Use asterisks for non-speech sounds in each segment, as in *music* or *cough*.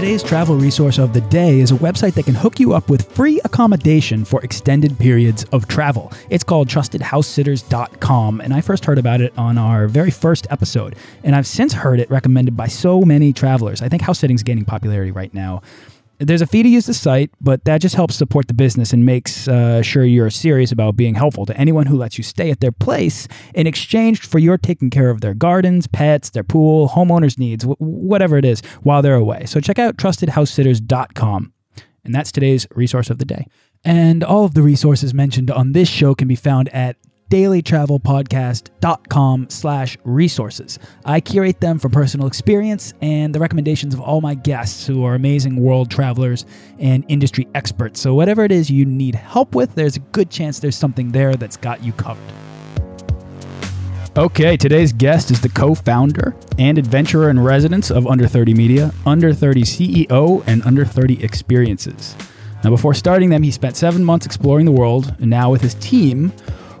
Today's travel resource of the day is a website that can hook you up with free accommodation for extended periods of travel. It's called trustedhousesitters.com, and I first heard about it on our very first episode, and I've since heard it recommended by so many travelers. I think house sitting is gaining popularity right now. There's a fee to use the site, but that just helps support the business and makes uh, sure you're serious about being helpful to anyone who lets you stay at their place in exchange for your taking care of their gardens, pets, their pool, homeowners' needs, wh- whatever it is, while they're away. So check out trustedhousesitters.com. And that's today's resource of the day. And all of the resources mentioned on this show can be found at dailytravelpodcast.com slash resources. I curate them from personal experience and the recommendations of all my guests who are amazing world travelers and industry experts. So whatever it is you need help with, there's a good chance there's something there that's got you covered. Okay, today's guest is the co-founder and adventurer in residence of Under 30 Media, Under 30 CEO, and Under 30 Experiences. Now, before starting them, he spent seven months exploring the world, and now with his team,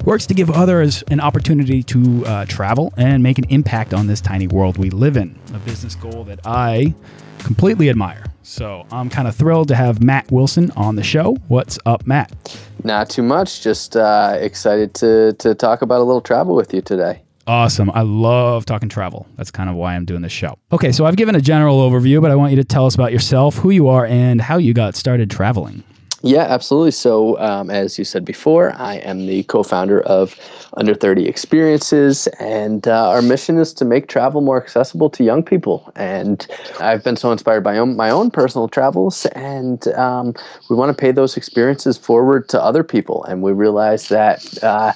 works to give others an opportunity to uh, travel and make an impact on this tiny world we live in. A business goal that I completely admire. So I'm kind of thrilled to have Matt Wilson on the show. What's up, Matt? Not too much. Just uh, excited to to talk about a little travel with you today. Awesome. I love talking travel. That's kind of why I'm doing this show. Okay, so I've given a general overview, but I want you to tell us about yourself, who you are, and how you got started traveling. Yeah, absolutely. So, um, as you said before, I am the co founder of Under 30 Experiences, and uh, our mission is to make travel more accessible to young people. And I've been so inspired by my own personal travels, and um, we want to pay those experiences forward to other people. And we realize that. Uh,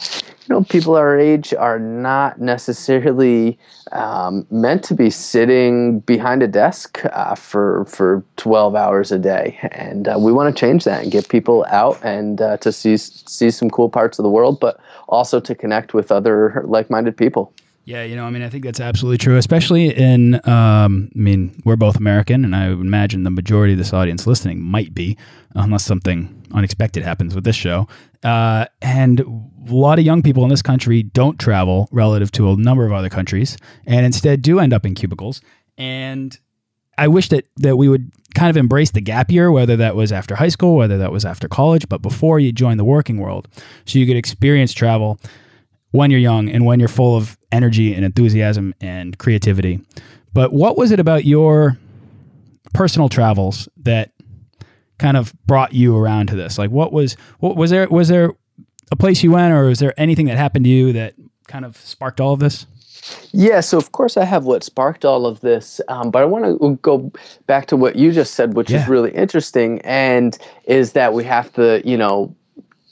you know, people our age are not necessarily um, meant to be sitting behind a desk uh, for for 12 hours a day, and uh, we want to change that and get people out and uh, to see see some cool parts of the world, but also to connect with other like-minded people. Yeah, you know, I mean, I think that's absolutely true, especially in, um, I mean, we're both American, and I would imagine the majority of this audience listening might be, unless something unexpected happens with this show. Uh, and a lot of young people in this country don't travel relative to a number of other countries, and instead do end up in cubicles. And I wish that that we would kind of embrace the gap year, whether that was after high school, whether that was after college, but before you join the working world, so you could experience travel when you're young and when you're full of energy and enthusiasm and creativity. But what was it about your personal travels that kind of brought you around to this? Like what was what was there was there a place you went or was there anything that happened to you that kind of sparked all of this? Yeah, so of course I have what sparked all of this, um, but I want to go back to what you just said, which Yeah. is really interesting, and is that we have to, you know,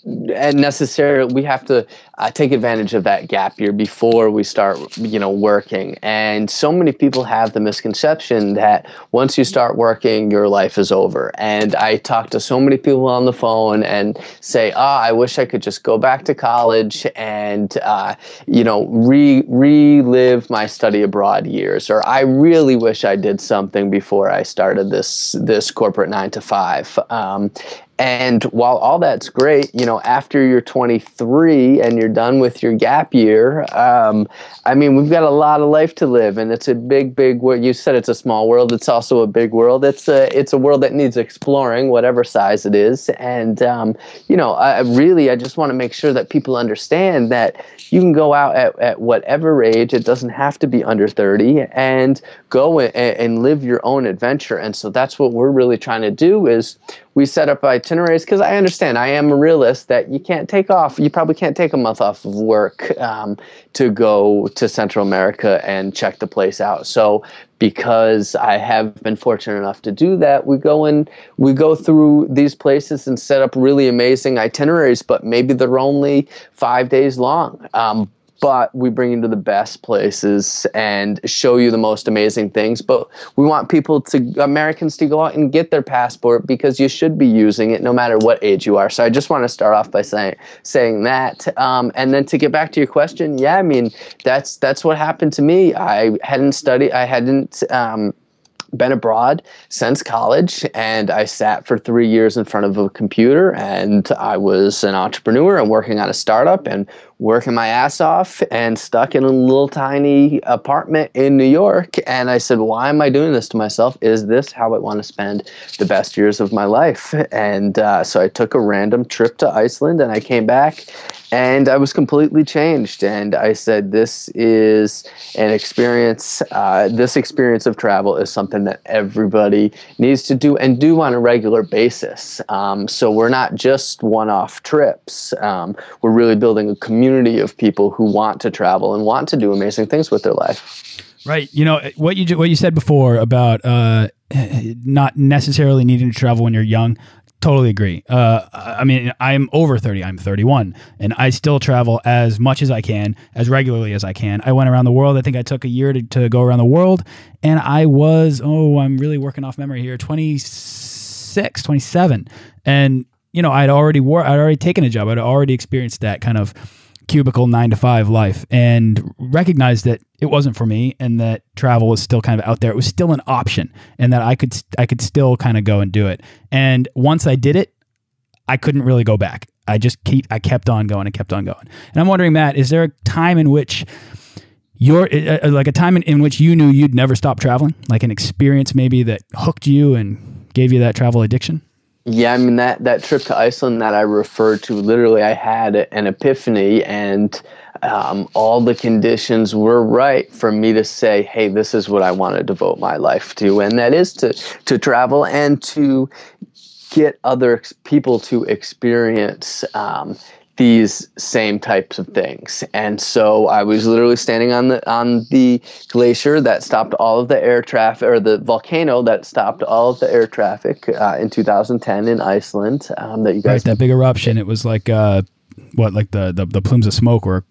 and necessarily we have to uh, take advantage of that gap year before we start you know working. And so many people have the misconception that once you start working your life is over. And i talk to so many people on the phone and say ah i wish i could just go back to college and uh, you know re- relive my study abroad years. Or i really wish i did something before i started this this corporate nine to five. Um, and while all that's great, you know, after you're 23 and you're done with your gap year, um, I mean, we've got a lot of life to live, and it's a big, big. What you said, it's a small world. It's also a big world. It's a, it's a world that needs exploring, whatever size it is. And um, you know, I I really, I just want to make sure that people understand that you can go out at, at whatever age. It doesn't have to be under 30, and go and, and live your own adventure. And so that's what we're really trying to do is we set up itineraries because I understand I am a realist that you can't take off. You probably can't take a month off of work um, to go to Central America and check the place out. So because I have been fortunate enough to do that, we go and we go through these places and set up really amazing itineraries. But maybe they're only five days long. Um, but we bring you to the best places and show you the most amazing things. But we want people to, Americans to go out and get their passport because you should be using it no matter what age you are. So I just want to start off by saying saying that. Um, and then to get back to your question, yeah, I mean that's that's what happened to me. I hadn't studied, I hadn't. Um, been abroad since college and I sat for three years in front of a computer and I was an entrepreneur and working on a startup and working my ass off and stuck in a little tiny apartment in New York. And I said, Why am I doing this to myself? Is this how I want to spend the best years of my life? And uh, so I took a random trip to Iceland and I came back and I was completely changed. And I said, "This is an experience. Uh, this experience of travel is something that everybody needs to do and do on a regular basis. Um, so we're not just one-off trips. Um, we're really building a community of people who want to travel and want to do amazing things with their life." Right. You know what you what you said before about uh, not necessarily needing to travel when you're young. Totally agree. Uh, I mean, I'm over 30. I'm 31, and I still travel as much as I can, as regularly as I can. I went around the world. I think I took a year to, to go around the world, and I was, oh, I'm really working off memory here, 26, 27. And, you know, I'd already wor- I'd already taken a job. I'd already experienced that kind of cubicle nine to five life and recognized that it wasn't for me and that travel was still kind of out there. It was still an option and that I could I could still kind of go and do it. And once I did it, I couldn't really go back. I just keep I kept on going and kept on going. And I'm wondering, Matt, is there a time in which your uh, like a time in, in which you knew you'd never stop traveling, like an experience maybe that hooked you and gave you that travel addiction? Yeah, I mean that that trip to Iceland that I referred to, literally, I had an epiphany, and um, all the conditions were right for me to say, "Hey, this is what I want to devote my life to," and that is to to travel and to get other people to experience um, these same types of things. And so I was literally standing on the on the glacier that stopped all of the air traffic, or the volcano that stopped all of the air traffic uh, in 2010 in Iceland. Um, that you guys right, that big eruption. It was like uh, what, like the, the the plumes of smoke were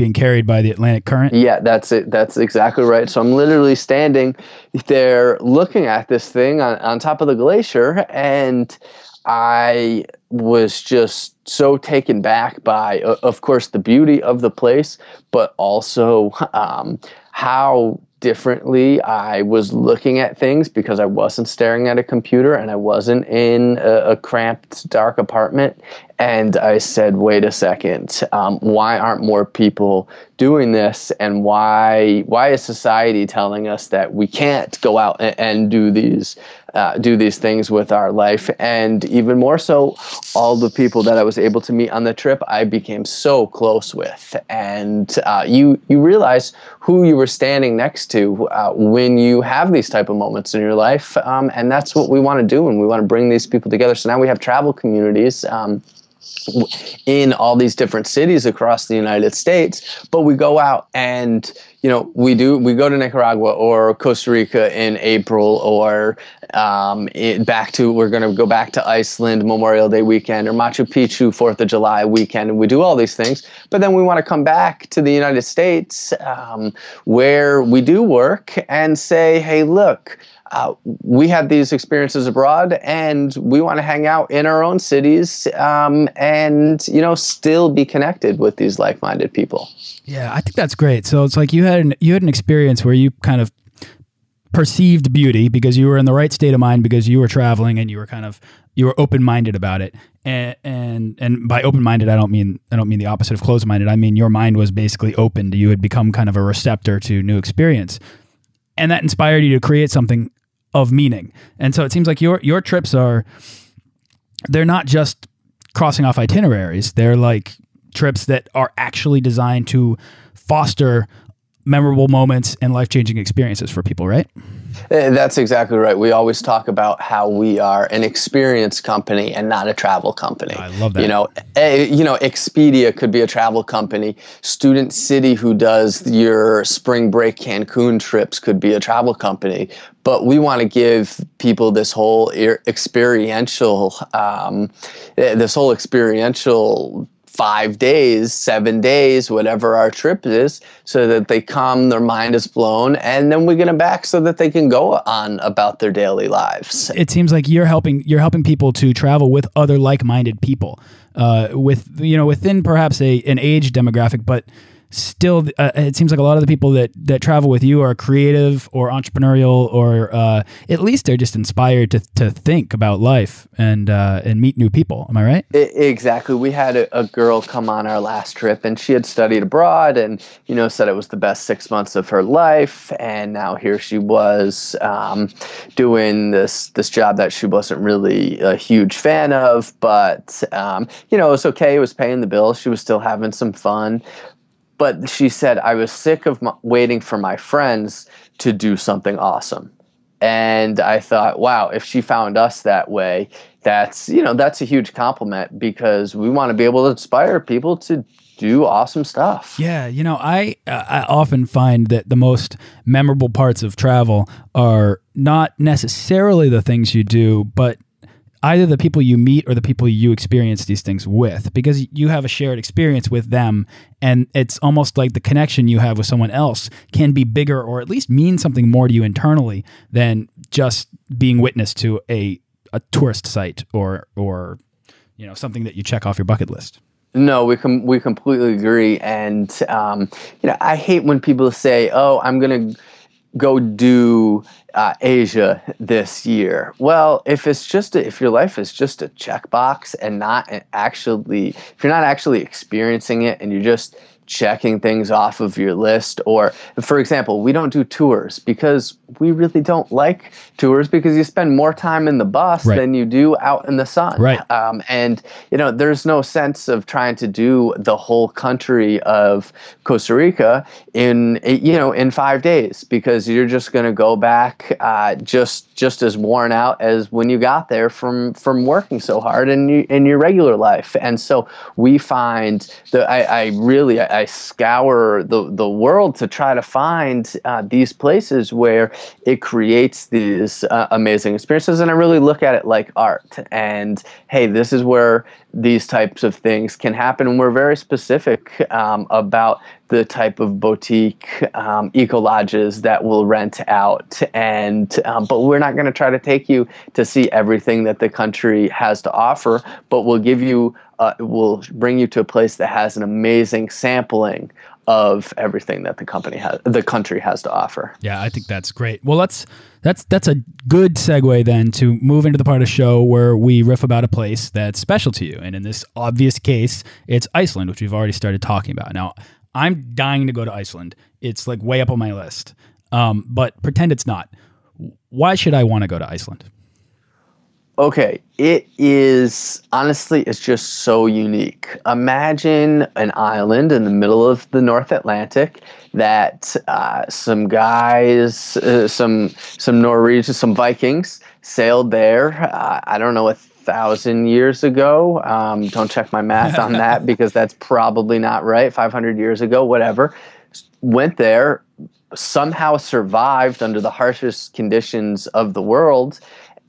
being carried by the Atlantic current. Yeah, that's it. That's exactly right. So I'm literally standing there looking at this thing on, on top of the glacier and I was just so taken back by, of course, the beauty of the place, but also um, how differently I was looking at things because I wasn't staring at a computer and I wasn't in a, a cramped, dark apartment. And I said, wait a second, um, why aren't more people doing this? And why why is society telling us that we can't go out and, and do these uh, do these things with our life? And even more so, all the people that I was able to meet on the trip, I became so close with. And uh, you you realize who you were standing next to uh, when you have these type of moments in your life, um, and that's what we want to do, and we want to bring these people together. So now we have travel communities. Um, in all these different cities across the United States, but we go out and you know we do we go to Nicaragua or Costa Rica in April or um, it, back to we're going to go back to Iceland Memorial Day weekend or Machu Picchu Fourth of July weekend and we do all these things, but then we want to come back to the United States um, where we do work and say, hey, look uh, we had these experiences abroad and we want to hang out in our own cities um, and you know still be connected with these like-minded people. Yeah i think that's great. So it's like you had an you had an experience where you kind of perceived beauty because you were in the right state of mind because you were traveling and you were kind of you were open-minded about it and and and by open-minded i don't mean i don't mean the opposite of closed-minded i mean your mind was basically opened you had become kind of a receptor to new experience and that inspired you to create something of meaning. And so it seems like your your trips are they're not just crossing off itineraries. They're like trips that are actually designed to foster memorable moments and life-changing experiences for people, right? Eh, that's exactly right. We always talk about how we are an experience company and not a travel company. I love that. You know, a, you know, Expedia could be a travel company. Student City, who does your spring break Cancun trips, could be a travel company. But we want to give people this whole experiential, um, eh, this whole experiential five days, seven days, whatever our trip is, so that they come, their mind is blown, and then we get them back so that they can go on about their daily lives. It seems like you're helping you're helping people to travel with other like-minded people, uh, with you know within perhaps a an age demographic, but still uh, it seems like a lot of the people that that travel with you are creative or entrepreneurial or uh, at least they're just inspired to, to think about life and uh, and meet new people. Am i right? It, exactly. We had a, a, girl come on our last trip and she had studied abroad and you know said it was the best six months of her life. And now here she was um, doing this this job that she wasn't really a huge fan of but um, you know it was okay. It was paying the bills. She was still having some fun but she said I was sick of m- waiting for my friends to do something awesome. And I thought, wow, if she found us that way, that's you know that's a huge compliment because we want to be able to inspire people to do awesome stuff. Yeah, you know, I uh, I often find that the most memorable parts of travel are not necessarily the things you do, but either the people you meet or the people you experience these things with because you have a shared experience with them and it's almost like the connection you have with someone else can be bigger or at least mean something more to you internally than just being witness to a a tourist site or or you know something that you check off your bucket list. No, we com- we completely agree, and um, you know I hate when people say, "Oh, I'm gonna go do uh, Asia this year? Well, if it's just a, if your life is just a checkbox and not actually if you're not actually experiencing it and you're just checking things off of your list. Or, for example, we don't do tours because we really don't like tours because you spend more time in the bus right. than you do out in the sun. Right. Um, and, you know, there's no sense of trying to do the whole country of Costa Rica in, you know, in five days because you're just going to go back uh, just just as worn out as when you got there from from working so hard in, in your regular life. And so we find that I, I really, I, I scour the, the world to try to find uh, these places where it creates these uh, amazing experiences. And I really look at it like art. And hey, this is where these types of things can happen. And we're very specific um, about the type of boutique um, eco lodges that will rent out. And um, but we're not going to try to take you to see everything that the country has to offer, but we'll give you uh, will bring you to a place that has an amazing sampling of everything that the company has the country has to offer. Yeah, I think that's great. Well, let's that's that's a good segue then to move into the part of the show where we riff about a place that's special to you. And in this obvious case, it's Iceland, which we've already started talking about. Now, I'm dying to go to Iceland. It's like way up on my list. Um, but pretend it's not. Why should I want to go to Iceland? Okay, it is honestly, it's just so unique. Imagine an island in the middle of the North Atlantic that uh, some guys, uh, some some Norwegians, some Vikings sailed there. Uh, I don't know a thousand years ago. Um, don't check my math on that *laughs* because that's probably not right. Five hundred years ago, whatever. Went there, somehow survived under the harshest conditions of the world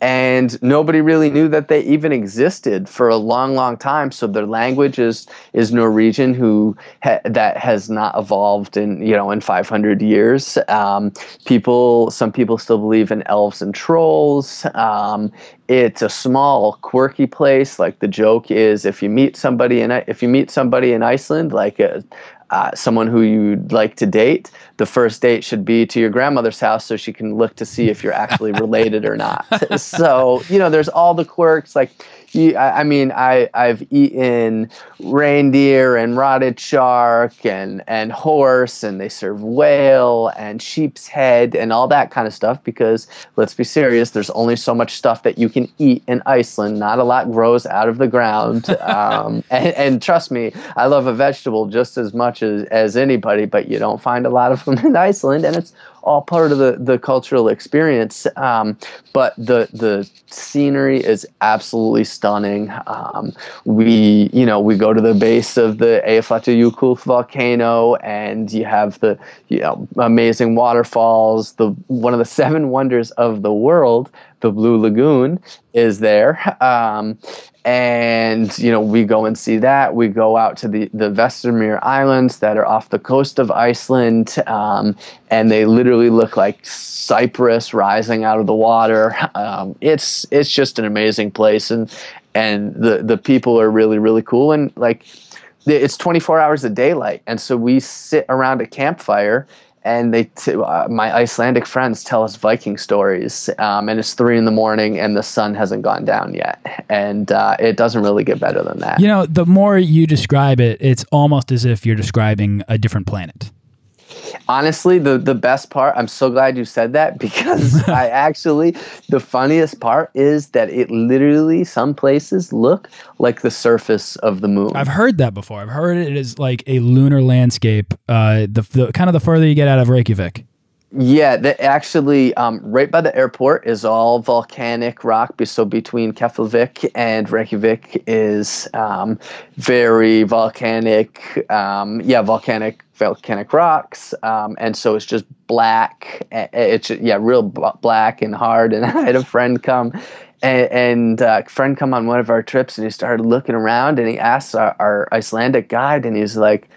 and nobody really knew that they even existed for a long, long time. So their language is is Norwegian, who ha- that has not evolved in you know in 500 years. Um, people, some people still believe in elves and trolls. Um, it's a small, quirky place. Like the joke is, if you meet somebody in if you meet somebody in Iceland, like a, uh, someone who you'd like to date, the first date should be to your grandmother's house so she can look to see if you're actually *laughs* related or not. so, you know, there's all the quirks. Like, I, I, mean, I, I've eaten reindeer and rotted shark and, and horse, and they serve whale and sheep's head and all that kind of stuff because, let's be serious, there's only so much stuff that you can eat in Iceland. Not a lot grows out of the ground. *laughs* Um, and, and trust me, I love a vegetable just as much as, as anybody, but you don't find a lot of them in Iceland, and it's all part of the, the cultural experience. Um, but the the scenery is absolutely stunning. Um, we you know we go to the base of the Eyjafjallajökull volcano, and you have the you know amazing waterfalls, the one of the seven wonders of the world. The Blue Lagoon is there. Um, and you know we go and see that. We go out to the the Vesturmir Islands that are off the coast of Iceland. Um, and they literally look like cypress rising out of the water. Um, it's it's just an amazing place. And and the the people are really really cool. And like it's 24 hours of daylight. And so we sit around a campfire and they t- uh, my Icelandic friends tell us Viking stories, um, and it's three in the morning, and the sun hasn't gone down yet, and uh, it doesn't really get better than that. You know, the more you describe it, it's almost as if you're describing a different planet honestly the the best part i'm so glad you said that because *laughs* i actually the funniest part is that it literally some places look like the surface of the moon. I've heard that before. I've heard it is like a lunar landscape uh the, the kind of the further you get out of reykjavik yeah, the, actually, um, right by the airport is all volcanic rock. So between Keflavik and Reykjavik is um, very volcanic. Um, yeah, volcanic volcanic rocks, um, and so it's just black. It's yeah, real black and hard. And *laughs* I had a friend come, and, and uh, friend come on one of our trips, and he started looking around, and he asked our, our Icelandic guide, and he's like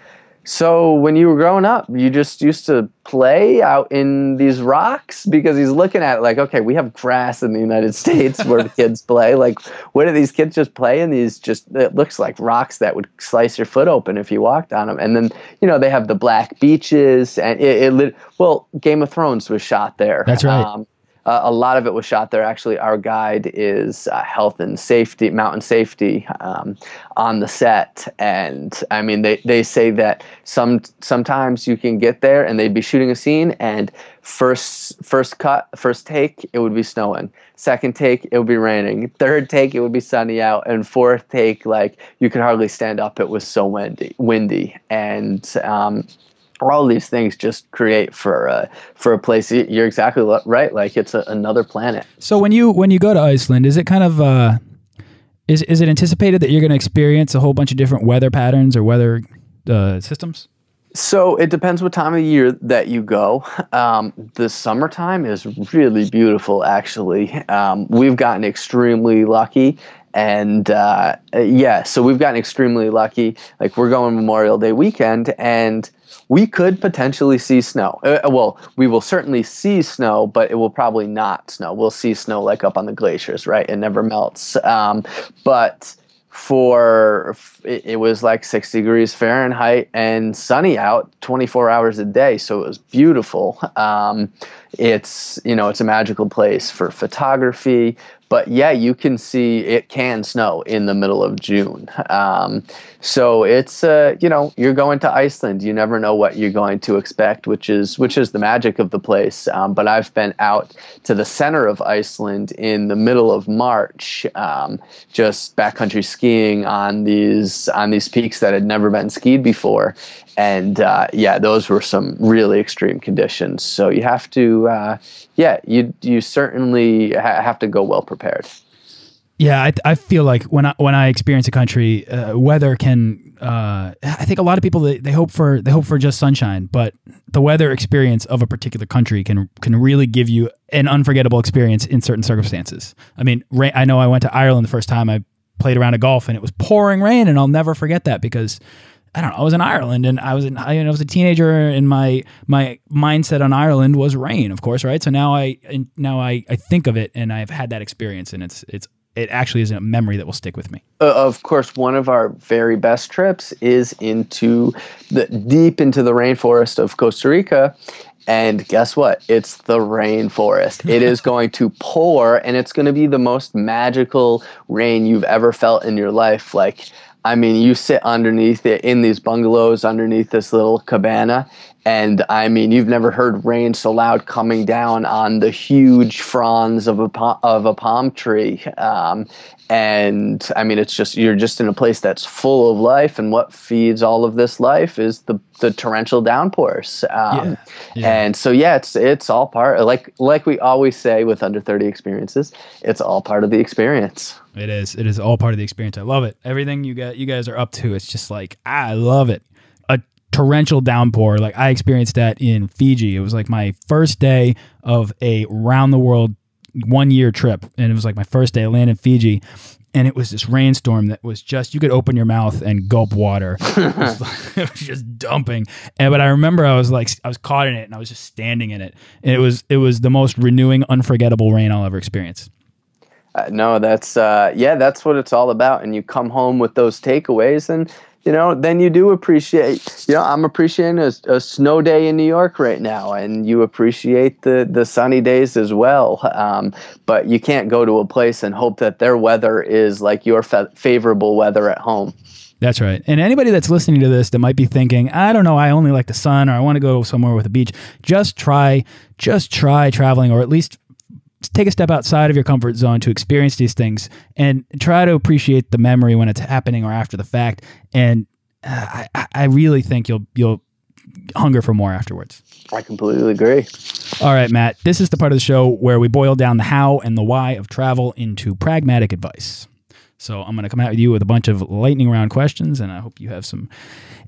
so when you were growing up, you just used to play out in these rocks because he's looking at it like, okay, we have grass in the United *laughs* States where the kids play. Like, what do these kids just play in these? Just it looks like rocks that would slice your foot open if you walked on them. And then you know they have the black beaches and it. it well, Game of Thrones was shot there. That's right. Um, uh, a lot of it was shot there. Actually, our guide is uh, health and safety, mountain safety um, on the set. And I mean, they, they say that some sometimes you can get there and they'd be shooting a scene and first first cut, first take, it would be snowing. Second take, it would be raining. Third take, it would be sunny out. And fourth take, like you could hardly stand up. It was so windy, windy. And um, all these things just create for uh, for a place. You're exactly right. Like it's a, another planet. So when you when you go to Iceland, is it kind of uh, is is it anticipated that you're going to experience a whole bunch of different weather patterns or weather uh, systems? So it depends what time of year that you go. Um, the summertime is really beautiful, actually. Um, we've gotten extremely lucky. And uh, yeah, so we've gotten extremely lucky. Like we're going Memorial Day weekend, and we could potentially see snow. Uh, uh, well, we will certainly see snow, but it will probably not snow. We'll see snow like up on the glaciers, right? It never melts. Um, but for it was like 60 degrees Fahrenheit and sunny out 24 hours a day. So it was beautiful. Um, it's, you know, it's a magical place for photography, but yeah, you can see it can snow in the middle of June. Um, so it's uh, you know you're going to Iceland. You never know what you're going to expect, which is which is the magic of the place. Um, but I've been out to the center of Iceland in the middle of March, um, just backcountry skiing on these on these peaks that had never been skied before, and uh, yeah, those were some really extreme conditions. So you have to, uh, yeah, you you certainly ha- have to go well prepared. Yeah, I, I feel like when I when I experience a country, uh, weather can. Uh, I think a lot of people they, they hope for they hope for just sunshine, but the weather experience of a particular country can can really give you an unforgettable experience in certain circumstances. I mean, rain, I know I went to Ireland the first time I played around a golf and it was pouring rain, and I'll never forget that because I don't know. I was in Ireland and I was in, I, I was a teenager and my, my mindset on Ireland was rain, of course. Right. So now I, now I, I think of it and I've had that experience and it's, it's, it actually is a memory that will stick with me. Uh, of course, one of our very best trips is into the deep into the rainforest of Costa Rica. And guess what? It's the rainforest. It is *laughs* going to pour, and it's going to be the most magical rain you've ever felt in your life. Like, I mean, you sit underneath it in these bungalows underneath this little cabana. And I mean, you've never heard rain so loud coming down on the huge fronds of a, of a palm tree. Um, and I mean, it's just, you're just in a place that's full of life. And what feeds all of this life is the, the torrential downpours. Um, yeah. Yeah. And so, yeah, it's, it's all part, like, like we always say with under 30 experiences, it's all part of the experience. It is. It is all part of the experience. I love it. Everything you got, you guys are up to. It's just like I love it. A torrential downpour. Like I experienced that in Fiji. It was like my first day of a round the world one year trip, and it was like my first day. I landed in Fiji, and it was this rainstorm that was just you could open your mouth and gulp water. *laughs* it, was, *laughs* it was just dumping. And but I remember I was like I was caught in it, and I was just standing in it, and it was it was the most renewing, unforgettable rain I'll ever experience. Uh, no, that's uh, yeah, that's what it's all about. And you come home with those takeaways, and you know, then you do appreciate. You know, I'm appreciating a, a snow day in New York right now, and you appreciate the the sunny days as well. Um, but you can't go to a place and hope that their weather is like your fa- favorable weather at home. That's right. And anybody that's listening to this that might be thinking, I don't know, I only like the sun or I want to go somewhere with a beach, just try, just try traveling or at least take a step outside of your comfort zone to experience these things and try to appreciate the memory when it's happening or after the fact. And uh, I, I really think you'll you'll hunger for more afterwards. I completely agree. All right, Matt. This is the part of the show where we boil down the how and the why of travel into pragmatic advice. So I'm going to come at you with a bunch of lightning round questions, and I hope you have some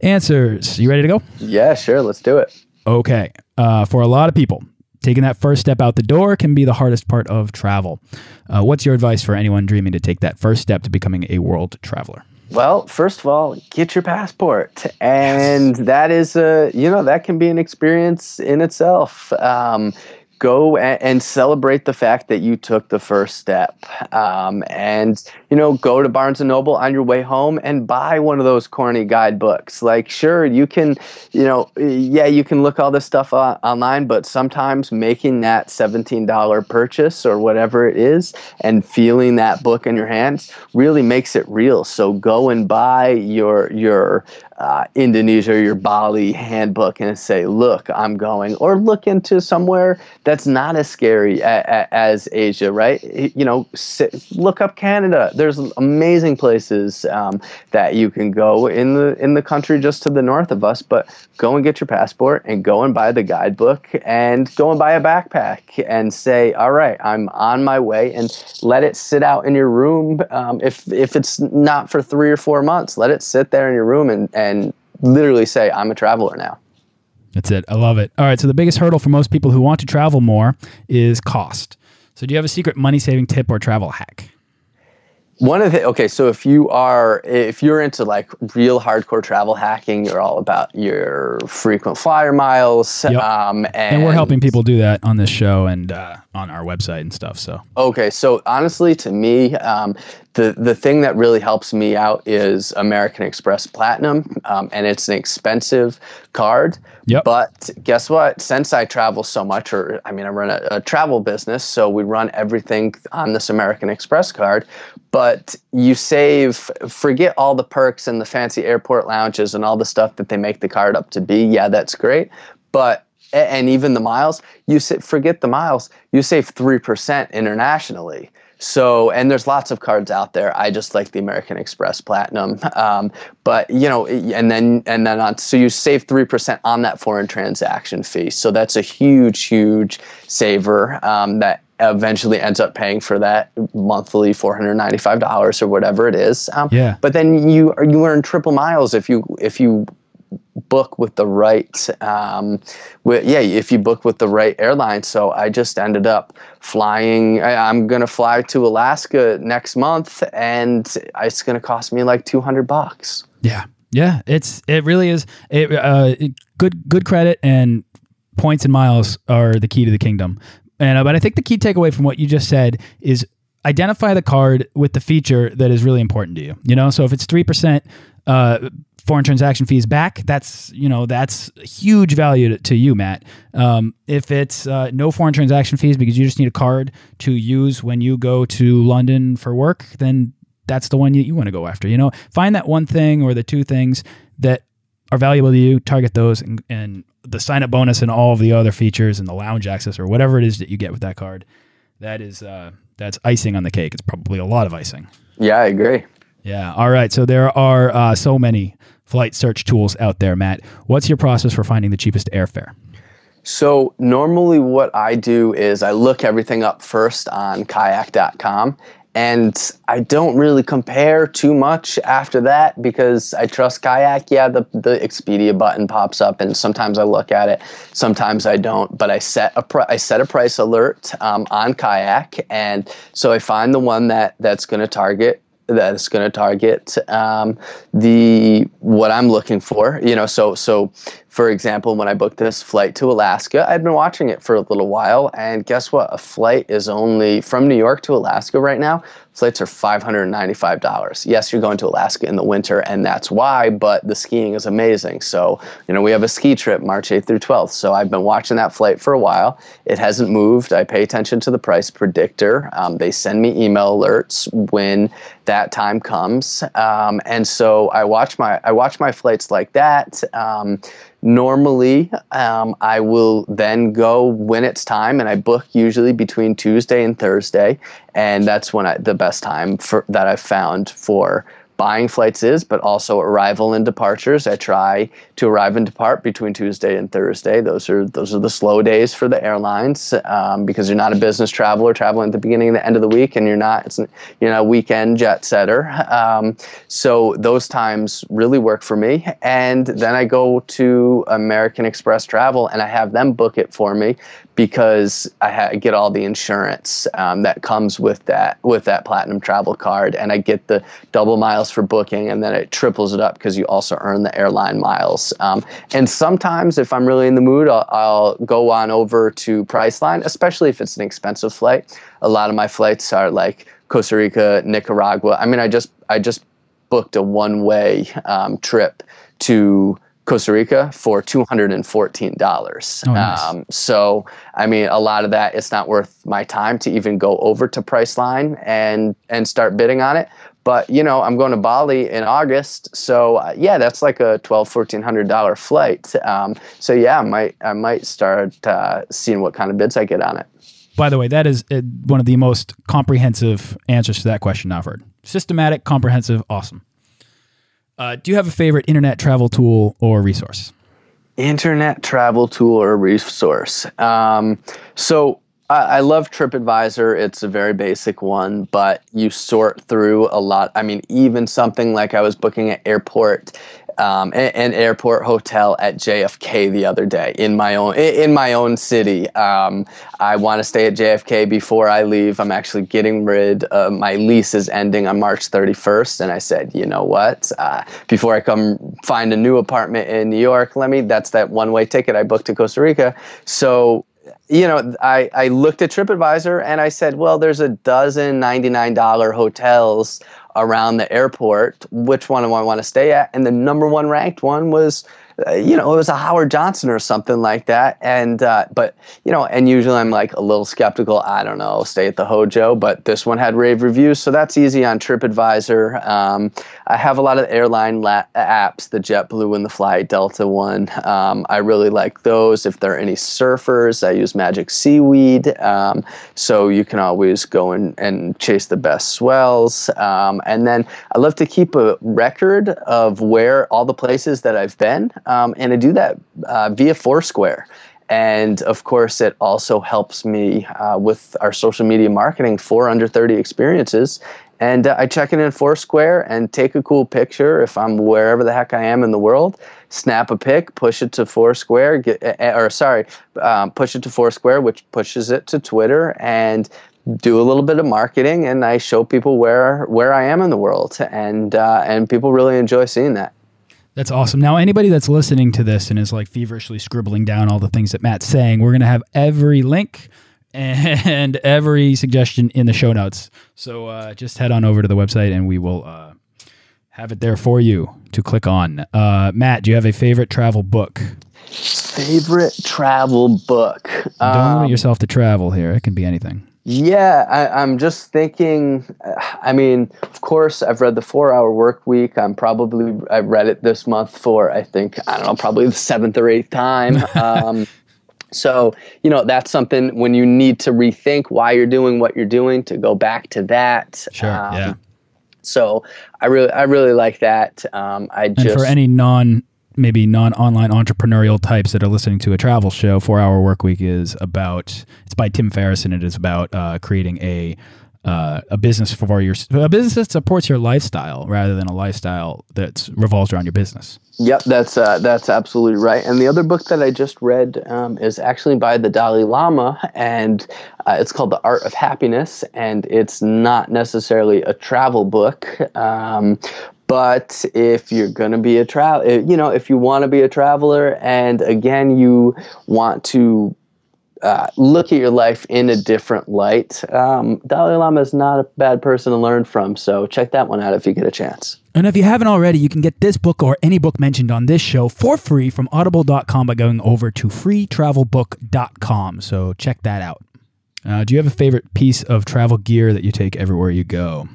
answers. You ready to go? Yeah, sure. Let's do it. Okay. Uh, for a lot of people, Taking that first step out the door can be the hardest part of travel. Uh, what's your advice for anyone dreaming to take that first step to becoming a world traveler? Well, first of all, get your passport, and yes. that is a you know that can be an experience in itself. Um, go and celebrate the fact that you took the first step. Um, and you know go to barnes and noble on your way home and buy one of those corny guidebooks. Like sure you can you know yeah you can look all this stuff uh, online but sometimes making that $17 purchase or whatever it is and feeling that book in your hands really makes it real. So go and buy your your uh, Indonesia or your Bali handbook and say, look, I'm going, or look into somewhere that's not as scary a, a, as Asia, right? You know, sit, look up Canada. There's amazing places um, that you can go in the in the country just to the north of us. But go and get your passport and go and buy the guidebook and go and buy a backpack and say, all right, I'm on my way, and let it sit out in your room. Um, if if it's not for three or four months, let it sit there in your room and, and and literally say, I'm a traveler now. That's it. I love it. All right. So the biggest hurdle for most people who want to travel more is cost. So do you have a secret money saving tip or travel hack? one of the okay so if you are if you're into like real hardcore travel hacking you're all about your frequent flyer miles yep. um, and, and, we're helping people do that on this show and uh, on our website and stuff so okay so honestly to me um, the the thing that really helps me out is American Express Platinum, um, and it's an expensive card. Yep. But guess what? Since I travel so much, or I mean, I run a, a travel business, so we run everything on this American Express card. But you save, forget all the perks and the fancy airport lounges and all the stuff that they make the card up to be. Yeah, that's great. But and even the miles, you forget the miles. You save three percent internationally. So, and there's lots of cards out there. I just like the American Express Platinum. Um, but you know, and then and then on, so you save three percent on that foreign transaction fee. So that's a huge, huge saver um, that eventually ends up paying for that monthly four hundred ninety five dollars or whatever it is. Um, yeah. But then you you earn triple miles if you if you book with the right um, with, yeah if you book with the right airline. So i just ended up flying I, am going to fly to alaska next month and it's going to cost me like 200 bucks. Yeah. Yeah it's it really is it, uh, good good credit and points and miles are the key to the kingdom. And uh, but i think the key takeaway from what you just said is identify the card with the feature that is really important to you you know? So if it's 3% uh, foreign transaction fees back, that's you know that's huge value to, to you, Matt. Um, if it's uh, no foreign transaction fees because you just need a card to use when you go to London for work, then that's the one you, you want to go after. You know, find that one thing or the two things that are valuable to you, target those, and, and the sign up bonus and all of the other features and the lounge access or whatever it is that you get with that card. That is uh, that's icing on the cake. It's probably a lot of icing. Yeah, I agree. Yeah. All right. So there are uh, so many flight search tools out there, Matt. What's your process for finding the cheapest airfare? So normally what I do is I look everything up first on kayak.com and I don't really compare too much after that because I trust kayak. Yeah, the, the Expedia button pops up, and sometimes I look at it, sometimes I don't. But I set a pr- I set a price alert um, on kayak, and so I find the one that that's going to target that is going to target um, the what I'm looking for. You know, so so for example, when I booked this flight to Alaska, I'd been watching it for a little while, and guess what? A flight is only from New York to Alaska right now. Flights are $595. Yes, you're going to Alaska in the winter, and that's why, but the skiing is amazing. So, you know, we have a ski trip March 8th through 12th. So I've been watching that flight for a while. It hasn't moved. I pay attention to the price predictor. Um, they send me email alerts when that time comes. Um, and so I watch my I watch my flights like that. Um, normally um, i will then go when it's time and i book usually between tuesday and thursday and that's when I, the best time for that i've found for buying flights is, but also arrival and departures. I try to arrive and depart between Tuesday and Thursday. Those are those are the slow days for the airlines um, because you're not a business traveler traveling at the beginning and the end of the week, and you're not it's, you're not a weekend jet setter. Um, so those times really work for me. And then I go to American Express Travel and I have them book it for me because I ha- get all the insurance um, that comes with that with that platinum travel card, and I get the double miles for booking, and then it triples it up because you also earn the airline miles. Um, and sometimes, if I'm really in the mood, I'll, I'll, go on over to Priceline, especially if it's an expensive flight. A lot of my flights are like Costa Rica, Nicaragua. I mean, I just I just booked a one way um, trip to Costa Rica for two hundred and fourteen dollars. Oh, nice. um, so I mean, a lot of that it's not worth my time to even go over to Priceline and and start bidding on it. But you know, I'm going to Bali in August, so uh, yeah, that's like a twelve, fourteen hundred dollar flight. Um, so yeah, I might I might start uh, seeing what kind of bids I get on it. By the way, that is uh, one of the most comprehensive answers to that question I've heard. Systematic, comprehensive, awesome. Uh, do you have a favorite internet travel tool or resource? Internet travel tool or resource. Um, so I, I love TripAdvisor. It's a very basic one, but you sort through a lot. I mean, even something like I was booking at airport um, an, airport hotel at JFK the other day in my own in my own city. Um, I want to stay at JFK before I leave. I'm actually getting rid. of my lease is ending on March 31st, and I said, you know what? Uh, before I come find a new apartment in New York, let me. That's that one way ticket I booked to Costa Rica. So you know, I, I looked at TripAdvisor and I said, well, there's a dozen $99 hotels around the airport. Which one do I want to stay at? And the number one ranked one was uh, you know, it was a Howard Johnson or something like that. And, uh, but, you know, and usually I'm like a little skeptical. I don't know, stay at the Hojo, but this one had rave reviews. So that's easy on TripAdvisor. Um, I have a lot of airline la- apps, the JetBlue and the Fly Delta one. Um, I really like those. If there are any surfers, I use Magic Seaweed. Um, so you can always go and, and chase the best swells. Um, and then I love to keep a record of where all the places that I've been. Um, and I do that uh, via Foursquare. And of course, it also helps me uh, with our social media marketing for under 30 experiences. And uh, I check it in Foursquare and take a cool picture if I'm wherever the heck I am in the world. Snap a pic, push it to Foursquare, get, or sorry, um, push it to Foursquare, which pushes it to Twitter, and do a little bit of marketing. And I show people where where I am in the world, and uh, and people really enjoy seeing that. That's awesome. Now, anybody that's listening to this and is like feverishly scribbling down all the things that Matt's saying, we're going to have every link *laughs* and every suggestion in the show notes. So uh, just head on over to the website and we will uh, have it there for you to click on. Uh, Matt, do you have a favorite travel book? Favorite travel book? Don't um, limit yourself to travel here. It can be anything. Yeah, I, am just thinking. I mean, of course, I've read the Four Hour Work Week. I'm probably I've read it this month for I think I don't know probably the seventh or eighth time. *laughs* Um, so you know that's something when you need to rethink why you're doing what you're doing to go back to that. Sure. Um, yeah. So I really I really like that. Um, I just for any non maybe non-online entrepreneurial types that are listening to a travel show, Four Hour Work Week is about. It's by Tim Ferriss, and it is about uh, creating a uh, a business for your a business that supports your lifestyle rather than a lifestyle that revolves around your business. Yep, that's uh, that's absolutely right. And the other book that I just read um, is actually by the Dalai Lama, and uh, it's called The Art of Happiness. And it's not necessarily a travel book, um, but if you're going to be a travel, you know, if you want to be a traveler, and again, you want to uh, look at your life in a different light. Um, Dalai Lama is not a bad person to learn from, so check that one out if you get a chance. And if you haven't already, you can get this book or any book mentioned on this show for free from audible.com by going over to freetravelbook.com. So check that out. Uh, do you have a favorite piece of travel gear that you take everywhere you go?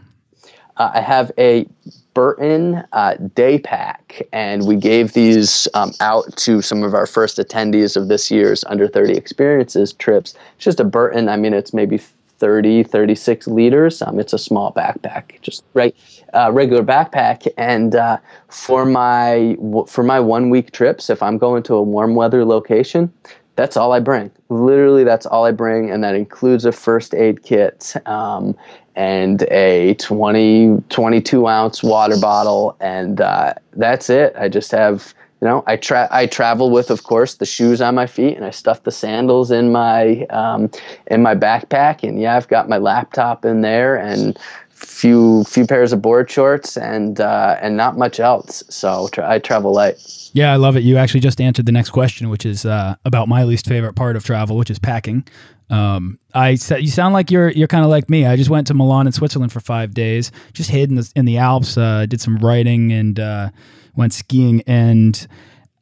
Uh, I have a Burton uh, day pack, and we gave these um, out to some of our first attendees of this year's Under 30 Experiences trips. It's just a Burton, I mean, it's maybe 30, 36 liters. Um, it's a small backpack, just right, uh, regular backpack. And uh, for my for my one week trips, if I'm going to a warm weather location, that's all I bring. Literally, that's all I bring, and that includes a first aid kit. Um, and a 20, 22 ounce water bottle, and uh, that's it. I just have, you know, I tra- I travel with, of course, the shoes on my feet, and I stuff the sandals in my um, in my backpack, and yeah, I've got my laptop in there, and few few pairs of board shorts, and uh, and not much else. So tra- I travel light. Yeah, I love it. You actually just answered the next question, which is uh, about my least favorite part of travel, which is packing. Um, I you sound like you're you're kind of like me. I just went to Milan in Switzerland for five days, just hid in the in the Alps, uh, did some writing and uh, went skiing. And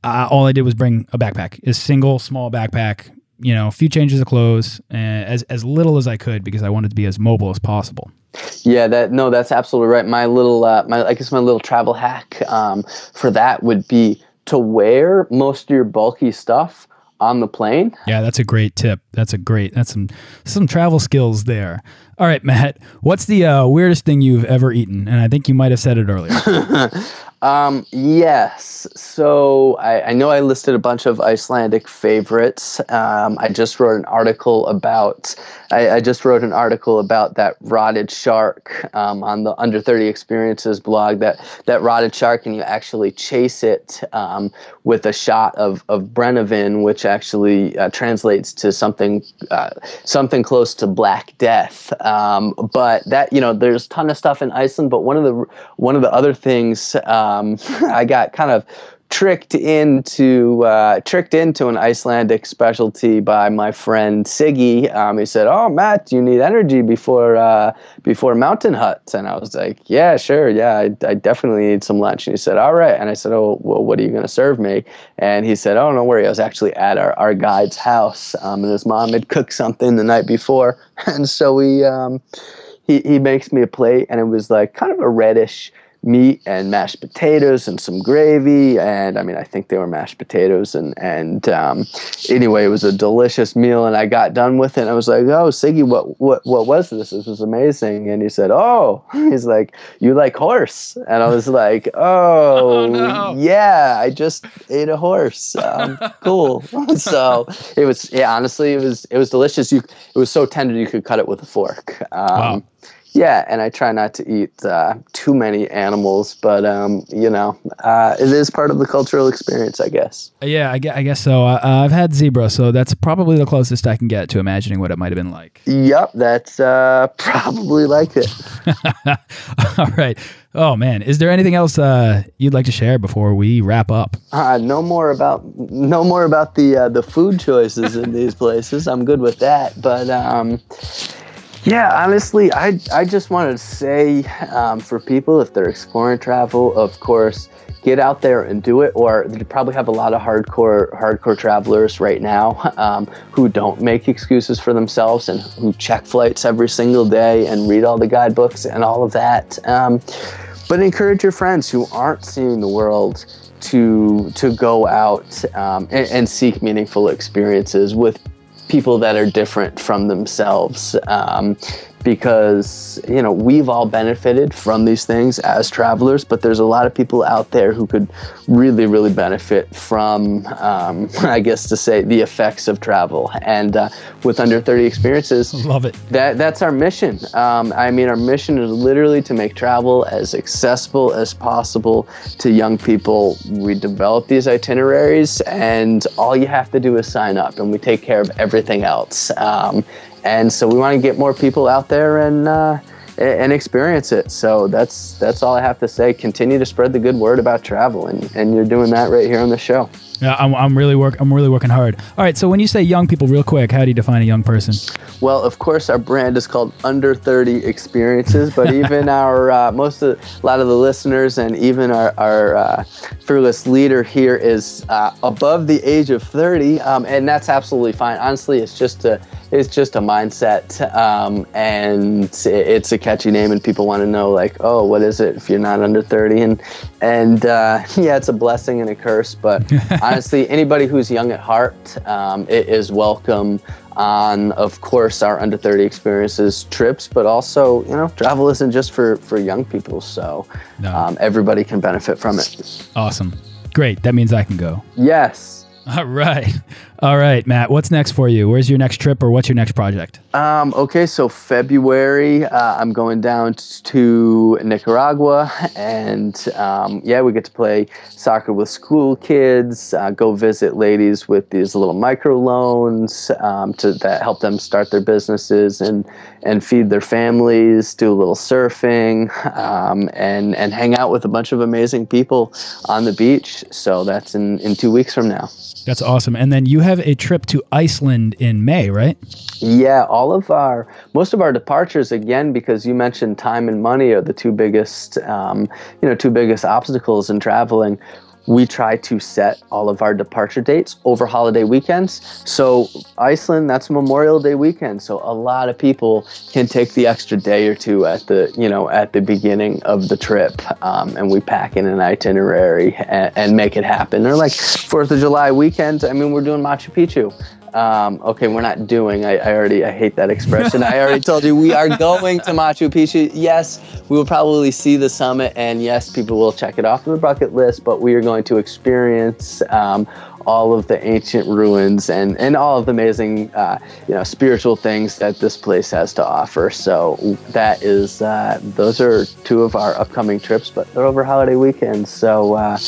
all I did was bring a backpack, a single small backpack. You know, a few changes of clothes, uh, as as little as I could because I wanted to be as mobile as possible. Yeah, that no, that's absolutely right. My little, uh, my I guess my little travel hack um, for that would be to wear most of your bulky stuff on the plane. Yeah, that's a great tip. That's a great. That's some some travel skills there. All right, Matt. What's the uh, weirdest thing you've ever eaten? And I think you might have said it earlier. *laughs* Um, yes. So I, I, know I listed a bunch of Icelandic favorites. Um, I just wrote an article about. I, I, just wrote an article about that rotted shark um, on the Under Thirty Experiences blog. That that rotted shark, and you actually chase it um, with a shot of of Brennivin, which actually uh, translates to something uh, something close to Black Death. Um, but that you know, there's a ton of stuff in Iceland. But one of the one of the other things. Uh, um, *laughs* I got kind of tricked into uh, tricked into an Icelandic specialty by my friend Siggy. Um, he said, "Oh, Matt, you need energy before uh, before Mountain Huts," and I was like, "Yeah, sure, yeah, I, I, definitely need some lunch." And he said, "All right," and I said, "Oh, well, what are you going to serve me?" And he said, "Oh, don't worry, I was actually at our, our guide's house, um, and his mom had cooked something the night before, *laughs* and so we." Um, he, he makes me a plate and it was like kind of a reddish meat and mashed potatoes and some gravy and I mean I think they were mashed potatoes and and um, anyway it was a delicious meal and I got done with it and I was like oh Siggy what what what was this? This was amazing. And he said oh *laughs* he's like you like horse? And I was like *laughs* oh, oh no. yeah I just ate a horse um, cool. *laughs* So it was yeah honestly it was it was delicious. You it was so tender you could cut it with a fork um, wow yeah, and I try not to eat uh, too many animals, but um, you know, uh, it is part of the cultural experience, I guess. Yeah, I guess, I guess so. Uh, I've had zebra, so that's probably the closest I can get to imagining what it might have been like. Yep, that's uh, *laughs* probably like it. *laughs* All right. Oh man, is there anything else uh, you'd like to share before we wrap up? Uh, no more about no more about the uh, the food choices in these places. I'm good with that, but. Um, yeah, honestly, I, I just wanted to say um, for people, if they're exploring travel, of course, get out there and do it. Or you probably have a lot of hardcore hardcore travelers right now um, who don't make excuses for themselves and who check flights every single day and read all the guidebooks and all of that. Um, but encourage your friends who aren't seeing the world to to go out um, and, and seek meaningful experiences with people that are different from themselves. Um, because you know we've all benefited from these things as travelers but there's a lot of people out there who could really really benefit from um, *laughs* i guess to say the effects of travel. And uh, with under 30 experiences *laughs* love it. that that's our mission. Um, i mean our mission is literally to make travel as accessible as possible to young people. We develop these itineraries and all you have to do is sign up and we take care of everything else. Um, and so we want to get more people out there and uh, and experience it. So that's that's all I have to say. Continue to spread the good word about travel, and, and you're doing that right here on the show. Yeah, I'm, I'm really work I'm really working hard. All right, so when you say young people, real quick, how do you define a young person? Well, of course, our brand is called Under 30 Experiences, but *laughs* even our uh, most of a lot of the listeners and even our, our uh, fearless leader here is uh, above the age of 30, um, and that's absolutely fine. Honestly, it's just a it's just a mindset, um, and it's a catchy name, and people want to know like, oh, what is it if you're not under 30? And and uh, *laughs* yeah, it's a blessing and a curse, but *laughs* honestly, anybody who's young at heart um, is welcome on, of course, our under 30 experiences trips, but also, you know, travel isn't just for, for young people. So no. um, everybody can benefit from it. Awesome. Great. That means I can go. Yes. *laughs* All right. All right, Matt. What's next for you? Where's your next trip or what's your next project? Um, okay, so February, uh, I'm going down to Nicaragua, and um, yeah, we get to play soccer with school kids, uh, go visit ladies with these little micro loans um, to that help them start their businesses and and feed their families, do a little surfing, um, and and hang out with a bunch of amazing people on the beach. So that's in in two weeks from now. That's awesome. And then you have a trip to Iceland in May, right? Yeah, all of our most of our departures again because you mentioned time and money are the two biggest um, you know two biggest obstacles in traveling we try to set all of our departure dates over holiday weekends. So Iceland, that's Memorial Day weekend. So a lot of people can take the extra day or two at the you know at the beginning of the trip, um, and we pack in an itinerary and, and make it happen. They're like Fourth of July weekend. I mean, we're doing Machu Picchu. Um, okay, we're not doing. I, I, already. I hate that expression. I already told you we are *laughs* going to Machu Picchu. Yes, we will probably see the summit, and yes, people will check it off the bucket list. But we are going to experience um, all of the ancient ruins and and all of the amazing, uh, you know, spiritual things that this place has to offer. So that is. Uh, those are two of our upcoming trips, but they're over holiday weekends. So uh,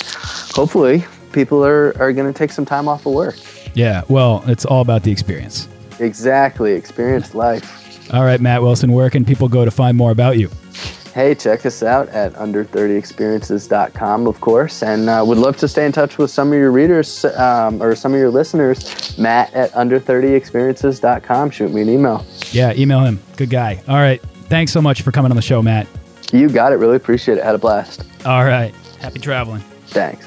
hopefully, people are are going to take some time off of work. Yeah, well, it's all about the experience. Exactly, experience life. All right, Matt Wilson, where can people go to find more about you? Hey, check us out at under30experiences.com, of course, and uh, would love to stay in touch with some of your readers um, or some of your listeners. Matt at under30experiences.com. Shoot me an email. Yeah, email him. Good guy. All right. Thanks so much for coming on the show, Matt. You got it. Really appreciate it. Had a blast. All right. Happy traveling. Thanks.